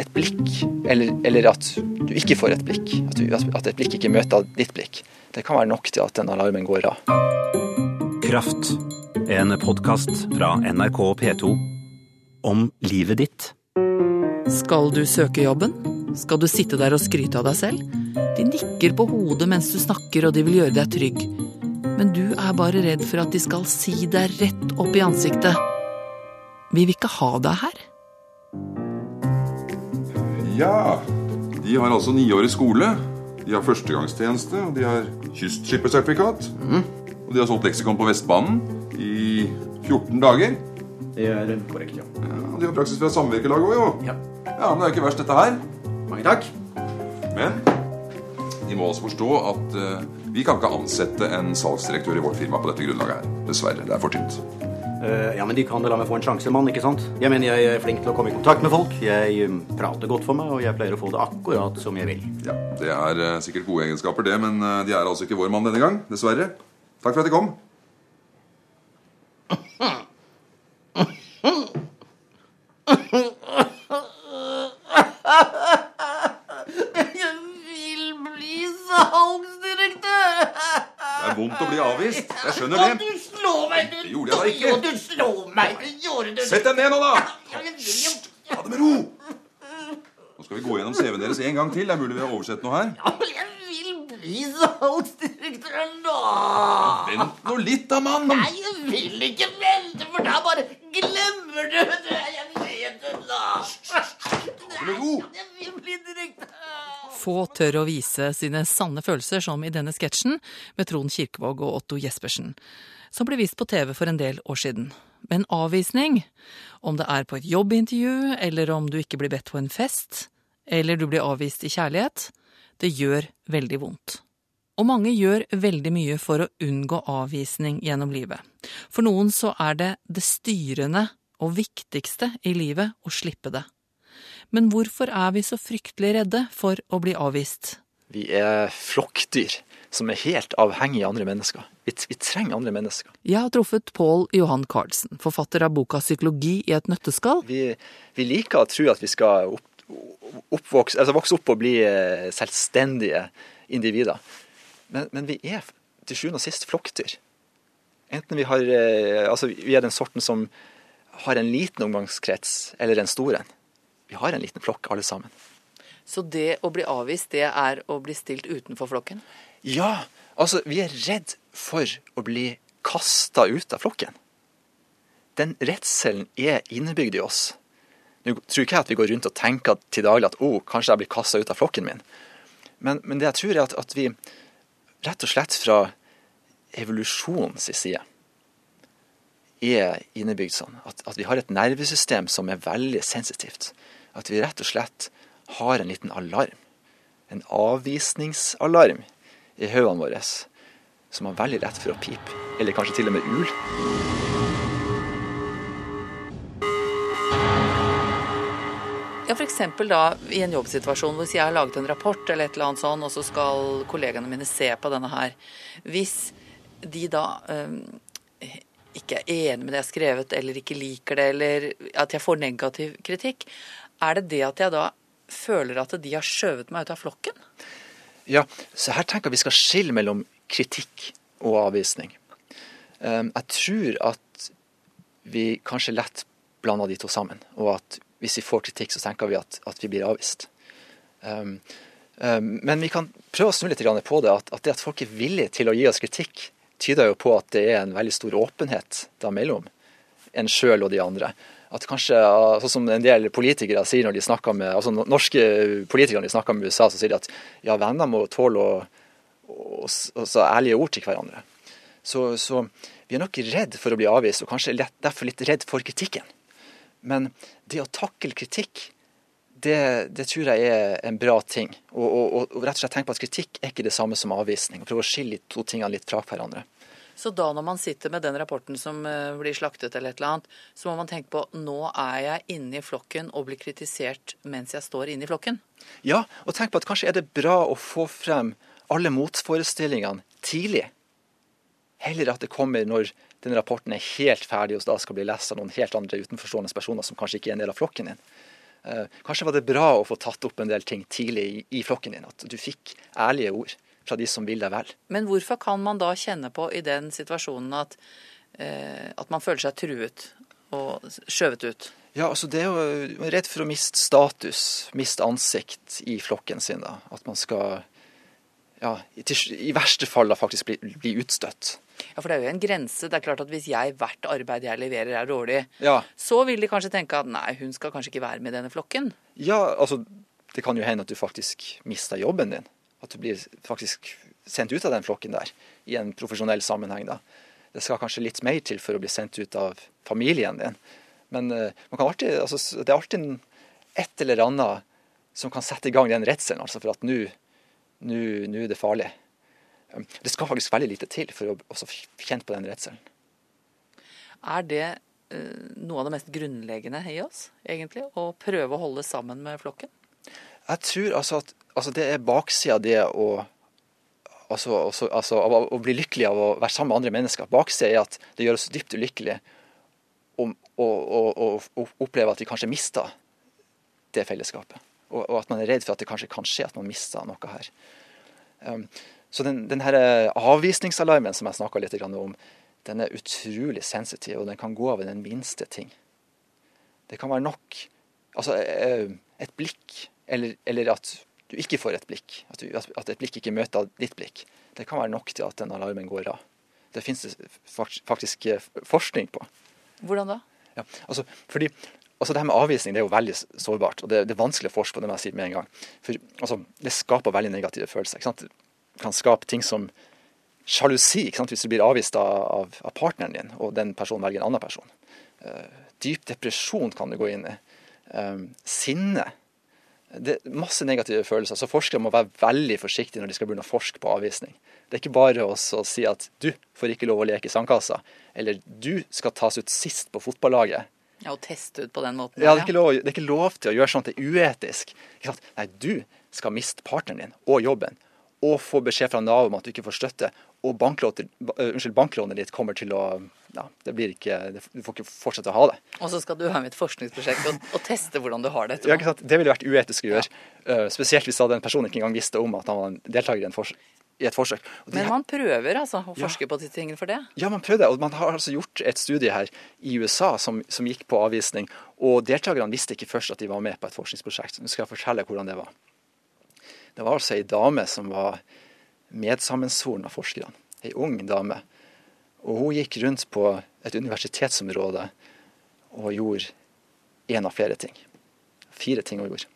et blikk, eller, eller, at du ikke får et blikk, at, du, at et blikk ikke møter ditt blikk, det kan være nok til at den alarmen går av. Kraft. En podkast fra NRK P2 om livet ditt. Skal du søke jobben? Skal du sitte der og skryte av deg selv? De nikker på hodet mens du snakker, og de vil gjøre deg trygg. Men du er bare redd for at de skal si deg rett opp i ansiktet. Vi vil ikke ha deg her. Ja, de har altså niårig skole. De har førstegangstjeneste, og de har kystskippersertifikat. Mm. Og de har solgt leksikon på Vestbanen i 14 dager. Det er korrekt, ja. ja og de har praksis fra samvirkelaget òg, jo. Ja. ja, Men det er ikke verst, dette her. Mange takk. Men de må også forstå at uh, vi kan ikke ansette en salgsdirektør i vårt firma på dette grunnlaget her. Dessverre. Det er for tynt. Uh, ja, men de kan da la meg få en sjanse, mann. ikke sant? Jeg mener jeg er flink til å komme i kontakt med folk. Jeg um, prater godt for meg, og jeg pleier å få det akkurat som jeg vil. Ja, Det er uh, sikkert gode egenskaper, det, men uh, de er altså ikke vår mann denne gang. Dessverre. Takk for at de kom. Jeg vil bli salgsdirektør! Det er vondt å bli avvist. Jeg skjønner det. Du slår meg, du! Det gjorde jeg da ikke. Jo, du slår meg! Det gjorde du! Sett deg ned nå, da! Jeg vil jo- Ta det med ro! Nå skal vi gå gjennom CV-en deres en gang til. Det er mulig vi har oversett noe her. Ja, men Jeg vil bli salgsdirektør nå! Vent nå litt, da, mann. Nei, jeg vil ikke vente, for da bare glemmer du det. Jeg vet det da. med ro. Jeg vil bli direktør. Få tør å vise sine sanne følelser, som i denne sketsjen med Trond Kirkevåg og Otto Jespersen, som ble vist på TV for en del år siden. Men avvisning, om det er på et jobbintervju, eller om du ikke blir bedt på en fest, eller du blir avvist i kjærlighet, det gjør veldig vondt. Og mange gjør veldig mye for å unngå avvisning gjennom livet. For noen så er det det styrende og viktigste i livet å slippe det. Men hvorfor er vi så fryktelig redde for å bli avvist? Vi er flokkdyr som er helt avhengig av andre mennesker. Vi, vi trenger andre mennesker. Jeg har truffet Pål Johan Carlsen, forfatter av boka 'Psykologi i et nøtteskall'. Vi, vi liker å tro at vi skal opp, oppvokse, altså vokse opp og bli eh, selvstendige individer. Men, men vi er til sjuende og sist flokkdyr. Enten vi har eh, Altså, vi er den sorten som har en liten omgangskrets, eller en stor en. Vi har en liten flokk, alle sammen. Så det å bli avvist, det er å bli stilt utenfor flokken? Ja, altså, vi er redd for å bli kasta ut av flokken. Den redselen er innebygd i oss. Nå tror ikke jeg at vi går rundt og tenker til daglig at oh, kanskje jeg blir kasta ut av flokken min. Men, men, det jeg tror er at, at vi rett og slett fra evolusjonens side er innebygd sånn at, at, vi har et nervesystem som er veldig sensitivt. At vi rett og slett har en liten alarm. En avvisningsalarm i hodene våre som har veldig lett for å pipe. Eller kanskje til og med ul. Ja, f.eks. i en jobbsituasjon hvis jeg har laget en rapport eller et eller annet sånn, og så skal kollegaene mine se på denne her. Hvis de da um, ikke er enig med det jeg har skrevet, eller ikke liker det, eller at jeg får negativ kritikk, er det det at jeg da føler at de har skjøvet meg ut av flokken? Ja, så her tenker jeg vi skal skille mellom kritikk og avvisning. Um, jeg tror at vi kanskje lett blander de to sammen, og at hvis vi får kritikk, så tenker vi at, at vi blir avvist. Um, um, men vi kan prøve å snu litt på det, at, at, det at folk er villige til å gi oss kritikk, tyder jo på at det er en veldig stor åpenhet da mellom en sjøl og de andre. At kanskje, sånn som en del politikere sier når de snakker med altså Norske politikere når de snakker med USA, så sier de at ja, venner må tåle å, å, å, å ærlige ord til hverandre. Så, så, vi er nok redd for å bli avvist, og kanskje derfor litt redd for kritikken. Men det å takle kritikk, det, det, tror jeg er en bra ting. Og, og, og, rett og slett tenke på at kritikk er ikke det samme som avvisning. og Prøve å skille de to tingene litt fra hverandre. Så da når man sitter med den rapporten som blir slaktet eller et eller annet, så må man tenke på nå er jeg inne i flokken og blir kritisert mens jeg står inne i flokken? Ja, og tenk på at kanskje er det bra å få frem alle motforestillingene tidlig. Heller at det kommer når den rapporten er helt ferdig og da skal bli lest av noen helt andre utenforstående personer som kanskje ikke er en del av flokken din. Eh, kanskje var det bra å få tatt opp en del ting tidlig i, i flokken din. At du fikk ærlige ord fra de som vil deg vel. Men hvorfor kan man da kjenne på i den situasjonen at, eh, at man føler seg truet og skjøvet ut? Ja, altså det er jo redd for å miste status, miste ansikt i flokken sin. da. At man skal, ja, i, i verste fall da faktisk bli, bli, utstøtt. Ja, for det er jo en grense. Det er klart at hvis jeg hvert arbeid jeg leverer er dårlig, ja. så vil de kanskje tenke at nei, hun skal kanskje ikke være med i denne flokken. Ja, altså det kan jo hende at du faktisk mister jobben din. At du blir faktisk sendt ut av den flokken der i en profesjonell sammenheng. da. Det skal kanskje litt mer til for å bli sendt ut av familien din. Men uh, alltid, altså, det er alltid et eller annet som kan sette i gang den redselen, altså for at nå er det farlig. Det skal faktisk veldig lite til for å også kjenne på den redselen. Er det uh, noe av det mest grunnleggende i oss, egentlig? Å prøve å holde sammen med flokken? Jeg tror altså at altså det er baksida det å altså, altså, altså, å bli lykkelig av å være sammen med andre mennesker. Baksida er at det gjør oss dypt ulykkelige og, og, og, og oppleve at vi kanskje mister det fellesskapet. Og, at man er redd for at det kanskje kan skje at man mister noe her. Um, så den, den her avvisningsalarmen som jeg snakka litt om, den er utrolig sensitiv, og den kan gå i den minste ting. Det kan være nok altså eh, et blikk, eller, eller at du ikke får et blikk. At, du, at, et blikk ikke møter ditt blikk. Det kan være nok til at den alarmen går av. Det finnes det faktisk eh, forskning på. Hvordan da? Ja, altså, fordi altså Det her med avvisning det er jo veldig sårbart, og det, det er vanskelig å forske på det må jeg si med en gang. For altså, Det skaper veldig negative følelser. ikke sant? Kan skape ting som sjalusi hvis du blir avvist av, av, partneren din, og den personen velger en annen person. Uh, dyp depresjon kan du gå inn i. Um, sinne. Det er masse negative følelser. Så forskere må være veldig forsiktige når de skal begynne å forske på avvisning. Det er ikke bare å si at du får ikke lov å leke i sandkassa, eller du skal tas ut sist på fotballaget. Ja, Og teste ut på den måten. Ja, det er ikke lov, det er ikke lov til å gjøre sånt. Det er uetisk. Nei, du skal miste partneren din og jobben, og få beskjed fra Nav om at du ikke får støtte, og banklånet, unnskyld, banklånet ditt kommer til å ja, det blir ikke, Du får ikke fortsette å ha det. Og så skal du ha med et forskningsprosjekt og, og, teste hvordan du har det. Ja, ikke sant? Det ville vært uetisk å gjøre. Ja. Uh, spesielt hvis den personen ikke engang visste om at han var en deltaker i en i et forsøk. Men man prøver altså å forske på disse tingene for det? Ja, man prøvde. Og man har altså gjort et studie her i USA som, som gikk på avvisning. Og deltakerne visste ikke først at de var med på et forskningsprosjekt. Nå skal jeg fortelle hvordan det var. Det var altså ei dame som var medsammensvoren av forskerne. Ei ung dame. Og hun gikk rundt på et universitetsområde og gjorde én av flere ting. Fire ting hun gjorde.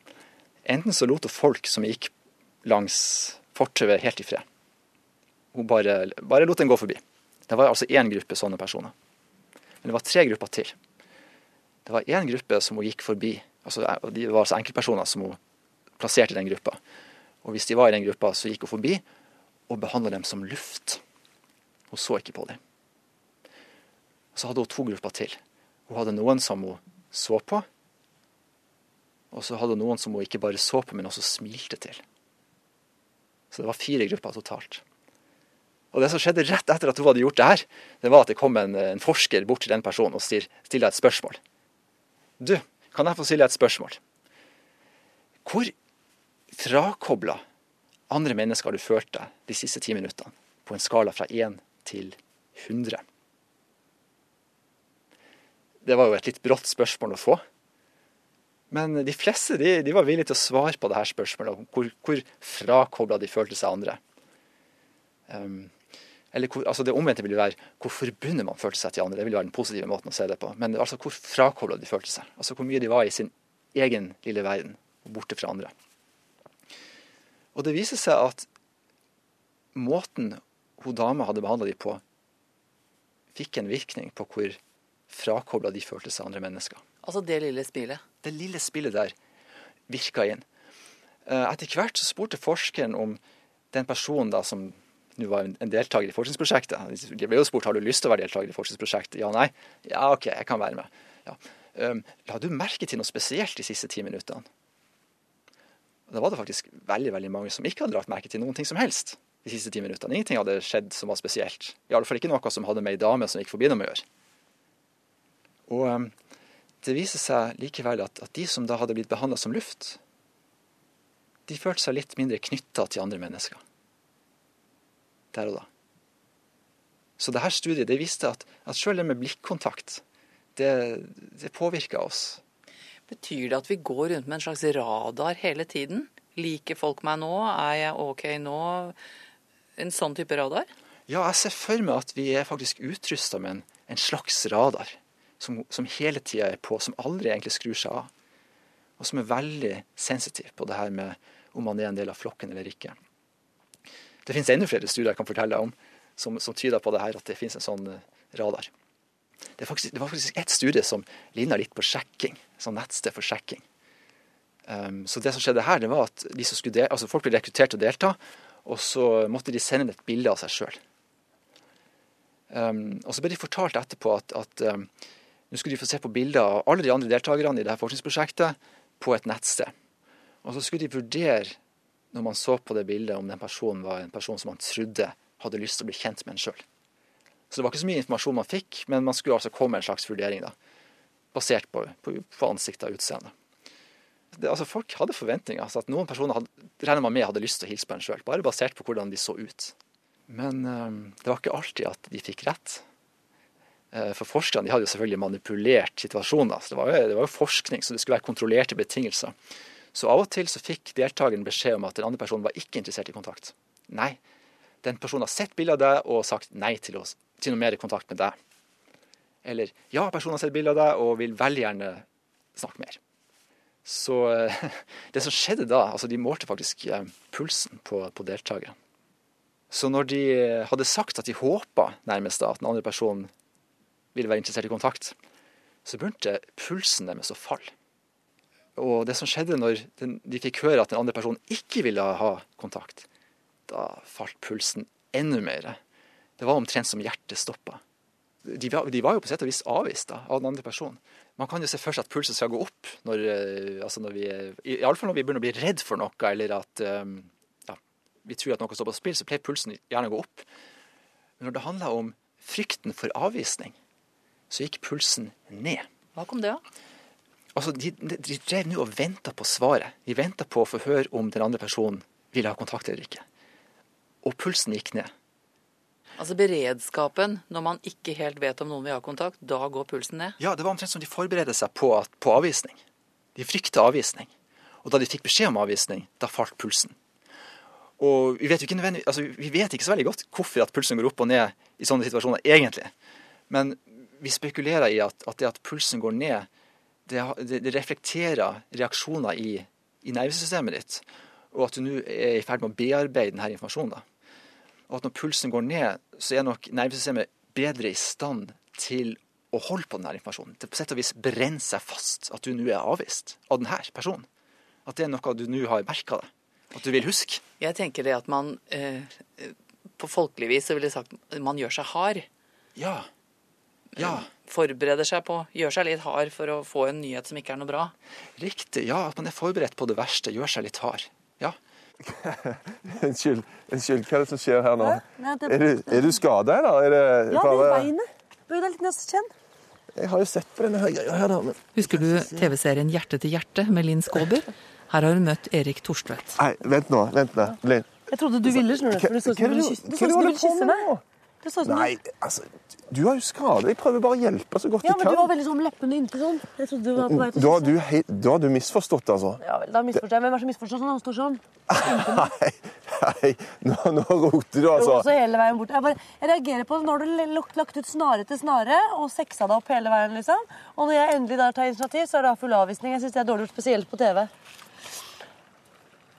Enten så lot hun folk som gikk langs fortauet helt i fred. Hun bare, bare lot den gå forbi. Det var altså én gruppe sånne personer. Men det var tre grupper til. Det var én gruppe som hun gikk forbi. altså De var altså enkeltpersoner som hun plasserte i den gruppa. Og hvis de var i den gruppa, så gikk hun forbi og behandla dem som luft. Hun så ikke på dem. Og Så hadde hun to grupper til. Hun hadde noen som hun så på, og så hadde hun noen som hun ikke bare så på, men også smilte til. Så det var fire grupper totalt. Og det som skjedde rett etter at hun hadde gjort det her, det var at det kom en, en forsker bort til den personen og stiller et spørsmål. Du, kan jeg få stille deg et spørsmål? Hvor frakobla andre mennesker du følt deg de siste ti minuttene, på en skala fra 1 til 100? Det var jo et litt brått spørsmål å få. Men de fleste de, de var villige til å svare på det her spørsmålet om hvor, hvor frakobla de følte seg andre. Um, eller hvor, altså Det omvendte vil være hvor forbundet man følte seg til andre. Det vil være den positive måten å se det på. Men altså hvor frakobla de følte seg. Altså hvor mye de var i sin egen lille verden borte fra andre. Og det viser seg at måten hun dama hadde behandla dem på, fikk en virkning på hvor frakobla de følte seg andre mennesker. Altså det lille spillet? Det lille spillet der virka inn. Eh, etter hvert så spurte forskeren om den personen da som nå var en deltaker i forskningsprosjektet. De ble jo spurt har du lyst til å være deltaker i forskningsprosjektet. Ja, nei. Ja, OK, jeg kan være med. Ja. Um, la du merke til noe spesielt de siste ti minuttene? Da var det faktisk veldig veldig mange som ikke hadde lagt merke til noen ting som helst de siste ti minuttene. Ingenting hadde skjedd som var spesielt. I alle fall ikke noe som hadde med ei dame som gikk forbi dem å gjøre. Og um, det viser seg likevel at, at de som da hadde blitt behandla som luft, de følte seg litt mindre knytta til andre mennesker. Der og da. Så dette studiet det viste at, at selv det med blikkontakt, det, det påvirka oss. Betyr det at vi går rundt med en slags radar hele tiden? Liker folk meg nå? Er jeg OK nå? En sånn type radar? Ja, jeg ser for meg at vi er faktisk utrusta med en, en, slags radar som, som hele tida er på, som aldri egentlig skrur seg av. Og som er veldig sensitiv på det her med om man er en del av flokken eller ikke. Det finnes enda flere studier jeg kan fortelle om som, som tyder på det her, at det finnes en sånn eh, radar. Det, faktisk, det var faktisk ett studie som ligna litt på sjekking. Sånn nettsted for sjekking. Um, så det som skjedde her, det var at de som skulle altså folk ble rekruttert til å delta, og så måtte de sende inn et bilde av seg sjøl. Um, og så ble de fortalt etterpå at, at um, nå skulle de få se på bilder av alle de andre deltakerne i dette forskningsprosjektet på et nettsted. Og så skulle de vurdere, når man så på det bildet, om den personen var en person som man trodde hadde lyst til å bli kjent med en sjøl. Så det var ikke så mye informasjon man fikk, men man skulle altså komme med en slags vurdering, da, basert på, på, på ansiktet og utseende. Det, altså Folk hadde forventninger. altså at Noen personer hadde, regner man med hadde lyst til å hilse på en sjøl, bare basert på hvordan de så ut. Men øh, det var ikke alltid at de fikk rett. Uh, for forskerne de hadde jo selvfølgelig manipulert situasjonen. Altså. det, var jo, det var jo forskning, så det skulle være kontrollerte betingelser. Så av og til så fikk deltakeren beskjed om at den andre personen var ikke interessert i kontakt. Nei, den personen har sett bilde av deg og sagt nei til, oss, til noe mer kontakt med deg. Eller ja, personen har sett bilde av deg og vil veldig gjerne snakke mer. Så eh, det som skjedde da, altså de målte faktisk eh, pulsen på, på deltakerne. Så når de hadde sagt at de håpa nærmest da at den andre personen ville være interessert i kontakt, så begynte pulsen deres å falle. Og det som skjedde når de fikk høre at den andre personen ikke ville ha kontakt, da falt pulsen enda mer. Det var omtrent som hjertet stoppa. De, de, var jo på sett og vis avvist da, av den andre personen. Man kan jo se for seg at pulsen skal gå opp, når, eh, altså når vi, iallfall når vi begynner å bli redd for noe, eller at um, ja, vi tror at noe står på spill, så pleier pulsen gjerne å gå opp. Men når det handla om frykten for avvisning, så gikk pulsen ned. Hva kom det av? Altså, de, de drev nå og venta på svaret. De venta på å få høre om den andre personen ville ha kontakt eller ikke. Og pulsen gikk ned. Altså beredskapen når man ikke helt vet om noen vil ha kontakt, da går pulsen ned? Ja, det var omtrent som de forberedte seg på, på avvisning. De frykta avvisning. Og da de fikk beskjed om avvisning, da falt pulsen. Og vi vet, ikke altså, vi vet ikke så veldig godt hvorfor at pulsen går opp og ned i sånne situasjoner, egentlig. Men vi spekulerer i at, at det at pulsen går ned, det, det, reflekterer reaksjoner i, i nervesystemet ditt. Og at du nå er i ferd med å bearbeide denne informasjonen. Da. Og at når pulsen går ned, så er nok nervesystemet bedre i stand til å holde på denne informasjonen. Til på sett og vis brenner seg fast at du nå er avvist av denne personen. At det er noe du nå har merka deg. At du vil huske. Jeg tenker det at man eh, på folkelig vis så ville sagt man gjør seg hard. Ja. Ja. Forbereder seg på, gjør seg litt hard for å få en nyhet som ikke er noe bra. Riktig. Ja, at man er forberedt på det verste. Gjør seg litt hard. Unnskyld, unnskyld, hva er det som skjer her nå? Nei, det... Er du, er du skada, eller? Er det ja, bare... det er beinet. Bøy deg litt ned så kjenn. Jeg har jo sett på denne greia her, da. Men... Husker du TV-serien Hjerte til hjerte med Linn Skåber? Her har hun møtt Erik Torstvedt. Nei, vent nå. Vent nå. Linn. Jeg trodde du ville, skjønner du. For det så ut som du ville kysse meg. Nei, altså du har jo skade Jeg prøver bare å hjelpe så godt ja, jeg kan. Ja, men Du var veldig sånn leppene inntil sånn. Jeg trodde du var på vei til. Da har du, da har du misforstått, altså. Ja vel, da misforstår jeg. Hvem er det som misforstår sånn? Han står sånn. Nei, nei, nå, nå roter du, altså. Roter hele veien bort. Jeg, bare, jeg reagerer på det når du har lagt ut snare til snare og sexa deg opp hele veien, liksom. Og når jeg endelig da tar initiativ, så er det full avvisning. Jeg syns det er dårlig gjort, spesielt på TV.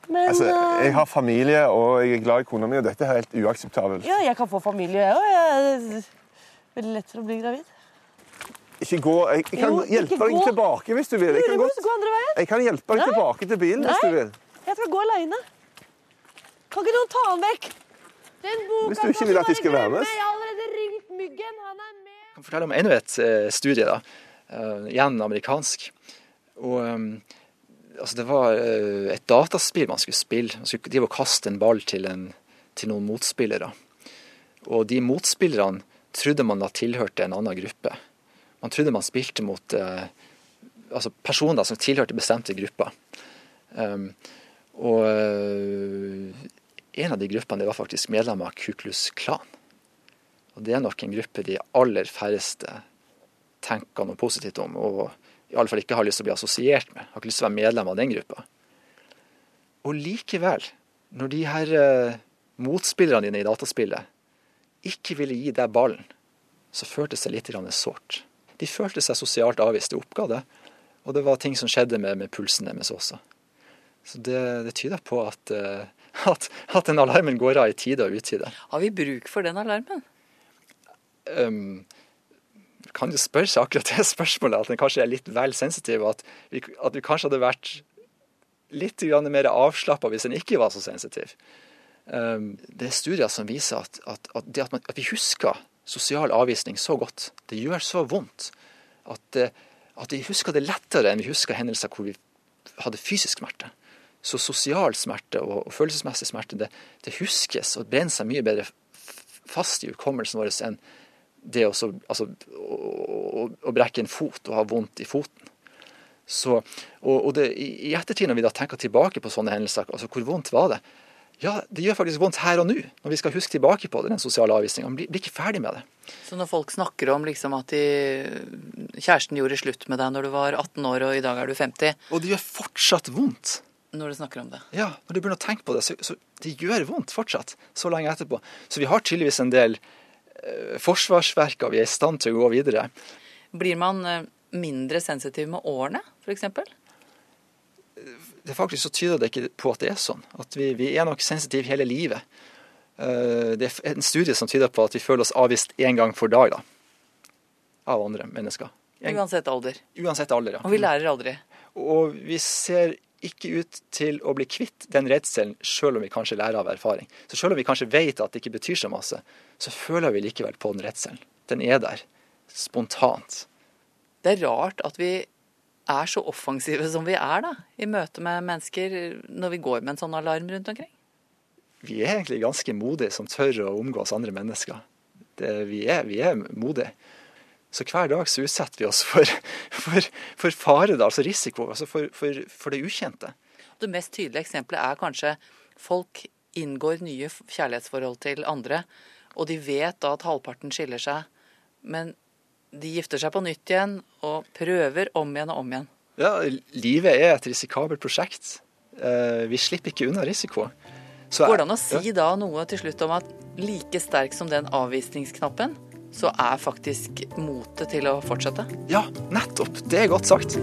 Men, altså, eh, jeg har familie, og jeg er glad i kona mi, og dette er helt uakseptabelt. Ja, jeg kan få familie, jeg òg. Veldig lett for å bli gravid. Ikke gå. Jeg, jeg kan jo, hjelpe deg gå. tilbake hvis du vil. Jeg kan, godt, gå andre veien. jeg kan hjelpe deg Nei. tilbake til bilen Nei. hvis du vil. Jeg skal gå aleine. Kan ikke noen ta den vekk? Den boka hvis du ikke vil at de skal være med. Jeg har allerede ringt Myggen. Han er med. Jeg kan fortelle om enda et uh, studie. da. Uh, igjen amerikansk. Og um, altså det var uh, et dataspill man skulle spille. Man skulle drive og kaste en ball til, en, til noen motspillere. Og de motspillerne trodde man da tilhørte en annen gruppe. Man trodde man spilte mot, eh, altså personer som tilhørte bestemte grupper. Um, og uh, en av de gruppene var faktisk medlemmer av Kuklus Klan. Og det er nok en gruppe de aller færreste tenker noe positivt om, og i alle fall ikke har lyst til å bli assosiert med. Har ikke lyst til å være medlem av den gruppa. Og likevel, når de her uh, motspillerne dine i dataspillet ikke ville gi deg ballen, så føltes det litt sårt. De følte seg sosialt avvist. De oppga det. Og det var ting som skjedde med, med pulsen deres også. Så det, det tyder på at, uh, at, at, den alarmen går av i tide og utide. Har vi bruk for den alarmen? Um, kan jo spørre seg akkurat det spørsmålet, at den kanskje er litt vel sensitiv. At vi, at vi kanskje hadde vært litt mer avslappa hvis den ikke var så sensitiv. Um, det er studier som viser at, at, at man, at, vi husker sosial avvisning så godt, det gjør så vondt, at vi husker det lettere enn vi husker hendelser hvor vi hadde fysisk smerte. Så sosial smerte og, og følelsesmessig smerte det, det, huskes og brenner seg mye bedre fast i hukommelsen vår enn det å, altså, å, å, brekke en fot og ha vondt i foten. Så, og, og det, I ettertid, når vi da tenker tilbake på sånne hendelser, altså hvor vondt var det? Ja, det gjør faktisk vondt her og nå, når vi skal huske tilbake på det, den sosiale avvisninga. Blir, blir ikke ferdig med det. Så når folk snakker om liksom at de, kjæresten gjorde slutt med deg når du var 18 år og i dag er du 50 Og det gjør fortsatt vondt. Når du snakker om det? Ja, når du begynner å tenke på det, så, så det gjør vondt fortsatt, så lenge etterpå. Så vi har tydeligvis en del eh, vi er i stand til å gå videre. Blir man eh, mindre sensitiv med årene, f.eks.? Det faktisk så tyder det ikke på at det er sånn. At vi, vi er nok sensitive hele livet. Eh, det er en studie som tyder på at vi føler oss avvist én gang for dag da, av andre mennesker. En, uansett alder. Uansett alder, ja. Og vi lærer aldri. Og vi ser ikke ut til å bli kvitt den redselen, selv om vi kanskje lærer av erfaring. Så selv om vi kanskje vet at det ikke betyr så masse, så føler vi likevel på den redselen. Den er der. Spontant. Det er rart at vi er så offensive som vi er da, i møte med mennesker når vi går med en sånn alarm rundt omkring? Vi er egentlig ganske modige som tør å omgås andre mennesker. Det, vi, er, vi, er, modige. Så hver dag så utsetter vi oss for, for, for fare, da, altså risiko, altså for, for, det ukjente. Det mest tydelige eksempelet er kanskje folk inngår nye kjærlighetsforhold til andre, og de vet da at halvparten skiller seg, men de gifter seg på nytt igjen og prøver om igjen og om igjen. Ja, livet er et risikabelt prosjekt. Eh, vi slipper ikke unna risiko. Så Går det an å si da noe til slutt om at like sterk som den avvisningsknappen, så er faktisk motet til å fortsette? Ja, nettopp. Det er godt sagt.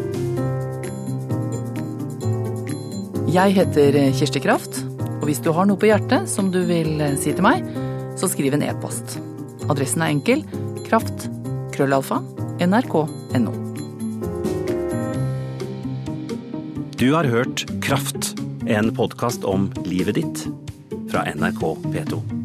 Jeg heter Kirsti Kraft, og hvis du har noe på hjertet som du vil si til meg, så skriv en e-post. Adressen er enkel kraft krøllalfa nrk.no. Du har hørt Kraft, en podkast om livet ditt fra NRK P2.